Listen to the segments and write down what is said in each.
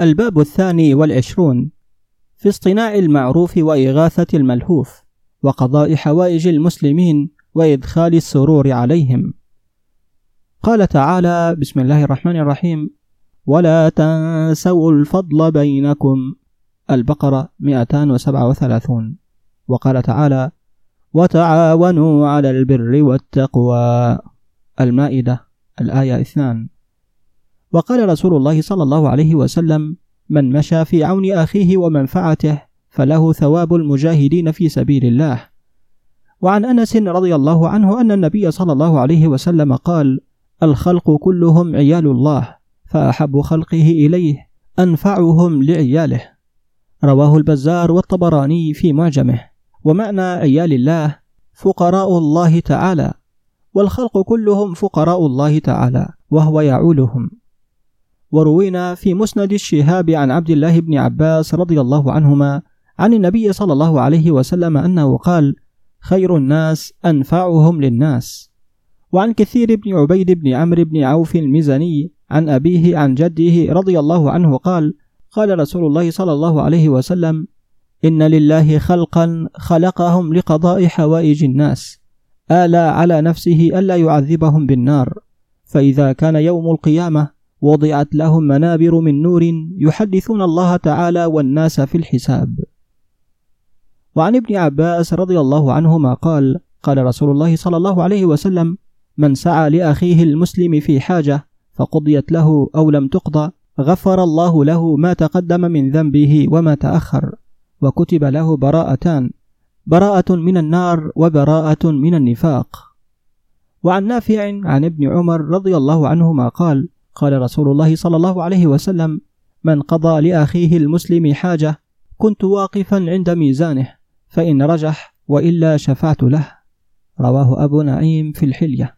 الباب الثاني والعشرون في اصطناع المعروف وإغاثة الملهوف وقضاء حوائج المسلمين وإدخال السرور عليهم. قال تعالى بسم الله الرحمن الرحيم. ولا تنسوا الفضل بينكم. البقرة 237 وقال تعالى وتعاونوا على البر والتقوى. المائدة الآية اثنان. وقال رسول الله صلى الله عليه وسلم من مشى في عون أخيه ومنفعته فله ثواب المجاهدين في سبيل الله. وعن أنس رضي الله عنه أن النبي صلى الله عليه وسلم قال الخلق كلهم عيال الله فأحب خلقه إليه أنفعهم لعياله. رواه البزار والطبراني في معجمه. ومعنى عيال الله فقراء الله تعالى والخلق كلهم فقراء الله تعالى وهو يعولهم. وروينا في مسند الشهاب عن عبد الله بن عباس رضي الله عنهما عن النبي صلى الله عليه وسلم أنه قال خير الناس أنفعهم للناس. وعن كثير بن عبيد بن عمرو بن عوف المزني عن أبيه عن جده رضي الله عنه قال قال رسول الله صلى الله عليه وسلم إن لله خلقا خلقهم لقضاء حوائج الناس آلى على نفسه ألا يعذبهم بالنار فإذا كان يوم القيامة وضعت لهم منابر من نور يحدثون الله تعالى والناس في الحساب. وعن ابن عباس رضي الله عنهما قال قال رسول الله صلى الله عليه وسلم من سعى لأخيه المسلم في حاجة فقضيت له أو لم تقضى غفر الله له ما تقدم من ذنبه وما تأخر وكتب له براءتان براءة من النار وبراءة من النفاق. وعن نافع عن ابن عمر رضي الله عنهما قال قال رسول الله صلى الله عليه وسلم من قضى لأخيه المسلم حاجة كنت واقفا عند ميزانه فإن رجح وإلا شفعت له. رواه أبو نعيم في الحلية.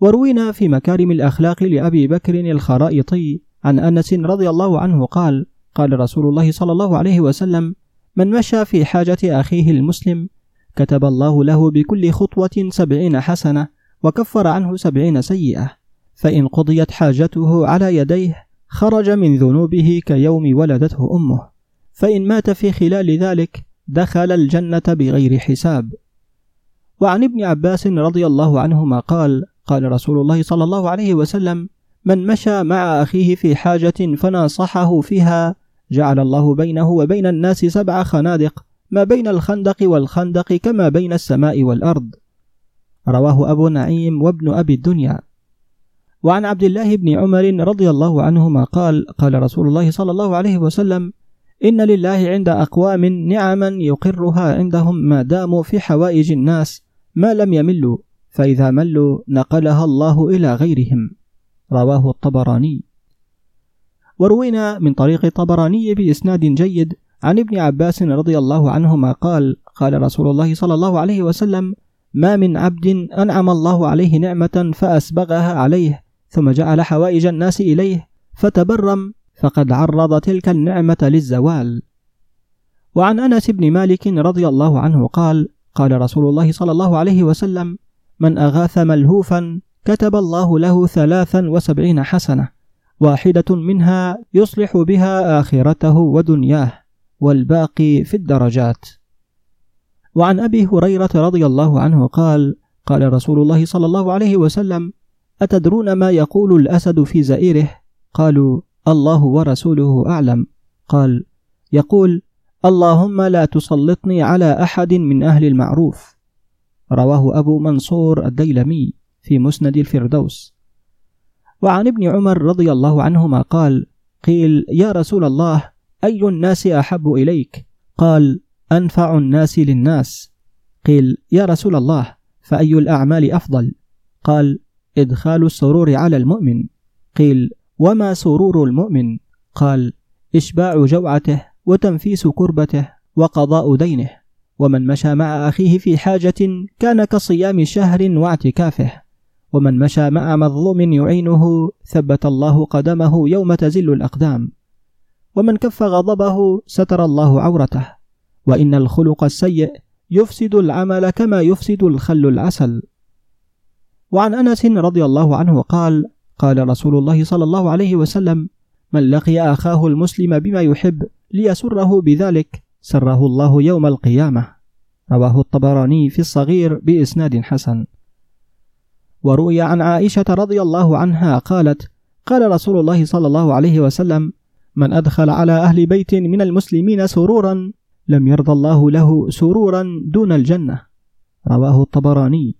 وروينا في مكارم الأخلاق لأبي بكر الخرائطي عن أنس رضي الله عنه قال قال رسول الله صلى الله عليه وسلم من مشى في حاجة أخيه المسلم كتب الله له بكل خطوة سبعين حسنة وكفر عنه سبعين سيئة. فإن قضيت حاجته على يديه خرج من ذنوبه كيوم ولدته أمه. فإن مات في خلال ذلك دخل الجنة بغير حساب. وعن ابن عباس رضي الله عنهما قال قال رسول الله صلى الله عليه وسلم من مشى مع أخيه في حاجة فناصحه فيها جعل الله بينه وبين الناس سبع خنادق ما بين الخندق والخندق كما بين السماء والأرض رواه أبو نعيم وابن أبي الدنيا. وعن عبد الله بن عمر رضي الله عنهما قال قال رسول الله صلى الله عليه وسلم إن لله عند أقوام نعما يقرها عندهم ما داموا في حوائج الناس ما لم يملوا فإذا ملوا نقلها الله إلى غيرهم. رواه الطبراني. وروينا من طريق الطبراني بإسناد جيد عن ابن عباس رضي الله عنهما قال قال رسول الله صلى الله عليه وسلم ما من عبد أنعم الله عليه نعمة فأسبغها عليه ثم جعل حوائج الناس إليه فتبرم فقد عرض تلك النعمة للزوال. وعن أنس بن مالك رضي الله عنه قال قال رسول الله صلى الله عليه وسلم من أغاث ملهوفا كتب الله له ثلاثا وسبعين حسنة واحدة منها يصلح بها آخرته ودنياه والباقي في الدرجات. وعن أبي هريرة رضي الله عنه قال قال رسول الله صلى الله عليه وسلم أتدرون ما يقول الأسد في زئيره؟ قالوا الله ورسوله أعلم. قال يقول اللهم لا تسلطني على أحد من أهل المعروف. رواه أبو منصور الديلمي في مسند الفردوس. وعن ابن عمر رضي الله عنهما قال قيل يا رسول الله أي الناس أحب إليك؟ قال أنفع الناس للناس. قيل يا رسول الله فأي الأعمال أفضل؟ قال إدخال السرور على المؤمن. قيل وما سرور المؤمن؟ قال إشباع جوعته وتنفيس كربته وقضاء دينه. ومن مشى مع أخيه في حاجة كان كصيام شهر واعتكافه. ومن مشى مع مظلوم يعينه ثبت الله قدمه يوم تزل الأقدام. ومن كف غضبه ستر الله عورته. وإن الخلق السيء يفسد العمل كما يفسد الخل العسل وعن أنس رضي الله عنه قال قال رسول الله صلى الله عليه وسلم من لقي أخاه المسلم بما يحب ليسره بذلك سره الله يوم القيامة. رواه الطبراني في الصغير بإسناد حسن. وروي عن عائشة رضي الله عنها قالت قال رسول الله صلى الله عليه وسلم من أدخل على أهل بيت من المسلمين سرورا لم يرضى الله له سرورا دون الجنة. رواه الطبراني.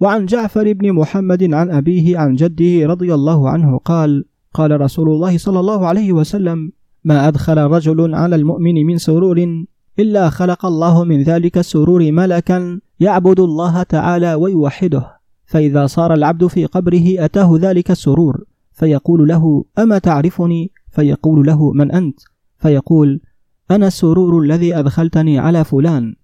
وعن جعفر بن محمد عن أبيه عن جده رضي الله عنه قال قال رسول الله صلى الله عليه وسلم ما أدخل رجل على المؤمن من سرور إلا خلق الله من ذلك السرور ملكا يعبد الله تعالى ويوحده فإذا صار العبد في قبره أتاه ذلك السرور فيقول له أما تعرفني؟ فيقول له من أنت؟ فيقول أنا السرور الذي أدخلتني على فلان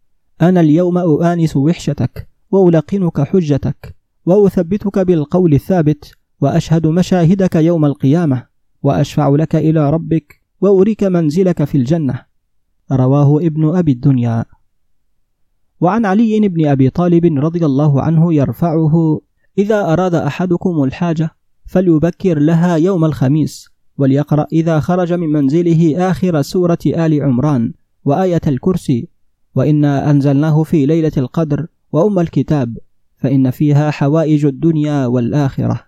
أنا اليوم أؤانس وحشتك. وألقنك حجتك وأثبتك بالقول الثابت وأشهد مشاهدك يوم القيامة وأشفع لك إلى ربك وأريك منزلك في الجنة. رواه ابن أبي الدنيا. وعن علي بن أبي طالب رضي الله عنه يرفعه إذا أراد أحدكم الحاجة فليبكر لها يوم الخميس وليقرأ إذا خرج من منزله آخر سورة آل عمران وآية الكرسي وإنا أنزلناه في ليلة القدر وأم الكتاب فإن فيها حوائج الدنيا والآخرة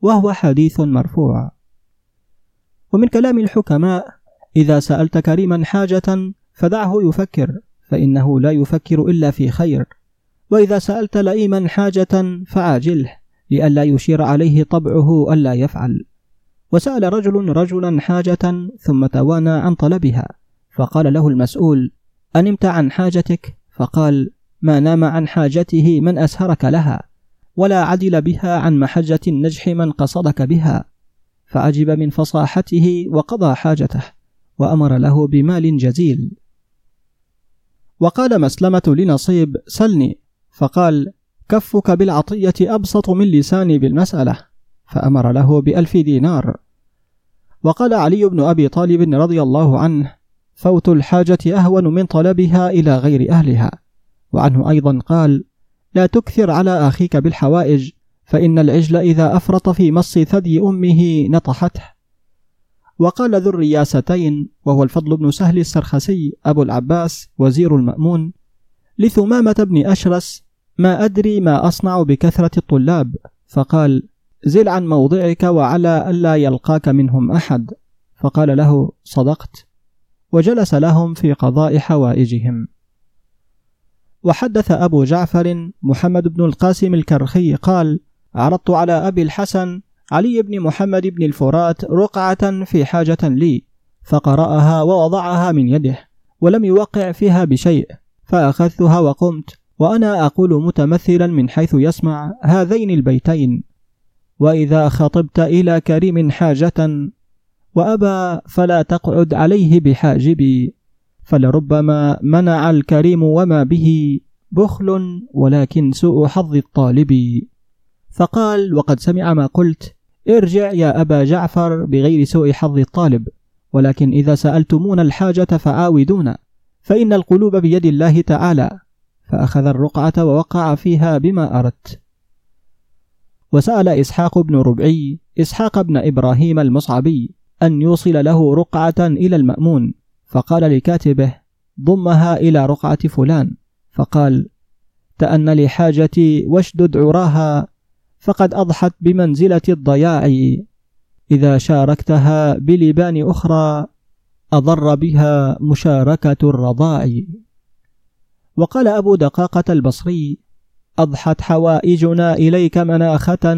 وهو حديث مرفوع. ومن كلام الحكماء إذا سألت كريما حاجة فدعه يفكر فإنه لا يفكر إلا في خير. وإذا سألت لئيما حاجة فعاجله لئلا يشير عليه طبعه ألا يفعل. وسأل رجل رجلا حاجة ثم توانى عن طلبها فقال له المسؤول أنمت عن حاجتك؟ فقال ما نام عن حاجته من أسهرك لها ولا عدل بها عن محجة النجح من قصدك بها فعجب من فصاحته وقضى حاجته وأمر له بمال جزيل. وقال مسلمة لنصيب سلني فقال كفك بالعطية أبسط من لساني بالمسألة فأمر له بألف دينار. وقال علي بن أبي طالب رضي الله عنه فوت الحاجة أهون من طلبها إلى غير أهلها وعنه أيضا قال لا تكثر على أخيك بالحوائج فإن العجل إذا أفرط في مص ثدي أمه نطحته. وقال ذو الرياستين وهو الفضل بن سهل السرخسي أبو العباس وزير المأمون لثمامة بن أشرس ما أدري ما أصنع بكثرة الطلاب. فقال زل عن موضعك وعلى ألا يلقاك منهم أحد. فقال له صدقت. وجلس لهم في قضاء حوائجهم. وحدث أبو جعفر محمد بن القاسم الكرخي قال عرضت على أبي الحسن علي بن محمد بن الفرات رقعة في حاجة لي فقرأها ووضعها من يده ولم يوقع فيها بشيء فأخذتها وقمت وأنا أقول متمثلا من حيث يسمع هذين البيتين. وإذا خطبت إلى كريم حاجة وأبى فلا تقعد عليه بحاجبي. فلربما منع الكريم وما به بخل ولكن سوء حظ الطالب. فقال وقد سمع ما قلت ارجع يا أبا جعفر بغير سوء حظ الطالب ولكن إذا سألتمون الحاجة فعاودونا فإن القلوب بيد الله تعالى. فأخذ الرقعة ووقع فيها بما أردت. وسأل إسحاق بن ربعي إسحاق بن إبراهيم المصعبي أن يوصل له رقعة إلى المأمون. فقال لكاتبه ضمها إلى رقعة فلان. فقال تأن لحاجتي واشدد عراها فقد أضحت بمنزلة الضياع. إذا شاركتها بلبان أخرى أضر بها مشاركة الرضاع. وقال أبو دقاقة البصري أضحت حوائجنا إليك مناخة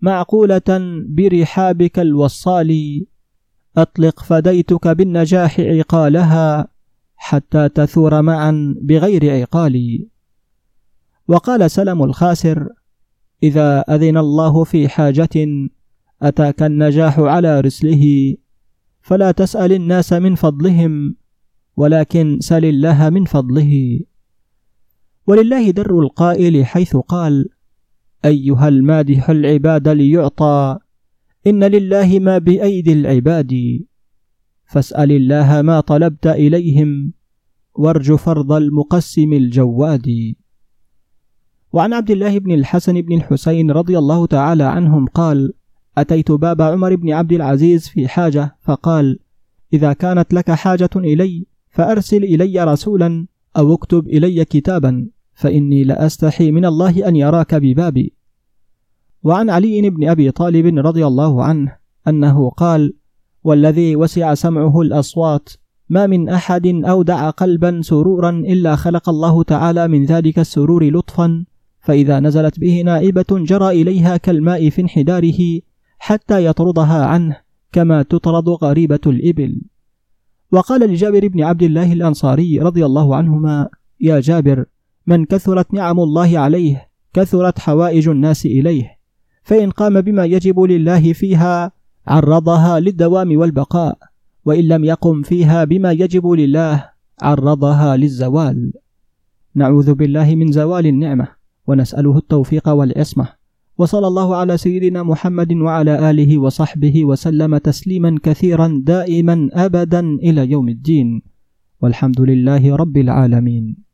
معقولة برحابك الوصال. أطلق فديتك بالنجاح عقالها حتى تثور معا بغير عقال وقال سلم الخاسر إذا أذن الله في حاجة أتاك النجاح على رسله فلا تسأل الناس من فضلهم ولكن سل الله من فضله. ولله در القائل حيث قال أيها المادح العباد ليعطى إن لله ما بأيدي العباد فاسأل الله ما طلبت إليهم وارج فرض المقسم الجواد. وعن عبد الله بن الحسن بن الحسين رضي الله تعالى عنهم قال أتيت باب عمر بن عبد العزيز في حاجة فقال إذا كانت لك حاجة إلي فأرسل إلي رسولا أو اكتب إلي كتابا فإني لأستحي من الله أن يراك ببابي. وعن علي بن أبي طالب رضي الله عنه أنه قال والذي وسع سمعه الأصوات ما من أحد أودع قلبا سرورا إلا خلق الله تعالى من ذلك السرور لطفا فإذا نزلت به نائبة جرى إليها كالماء في انحداره حتى يطردها عنه كما تطرد غريبة الإبل. وقال لجابر بن عبد الله الأنصاري رضي الله عنهما يا جابر من كثرت نعم الله عليه كثرت حوائج الناس إليه فإن قام بما يجب لله فيها عرضها للدوام والبقاء وإن لم يقم فيها بما يجب لله عرضها للزوال. نعوذ بالله من زوال النعمة ونسأله التوفيق والعصمة. وصلى الله على سيدنا محمد وعلى آله وصحبه وسلم تسليما كثيرا دائما أبدا إلى يوم الدين. والحمد لله رب العالمين.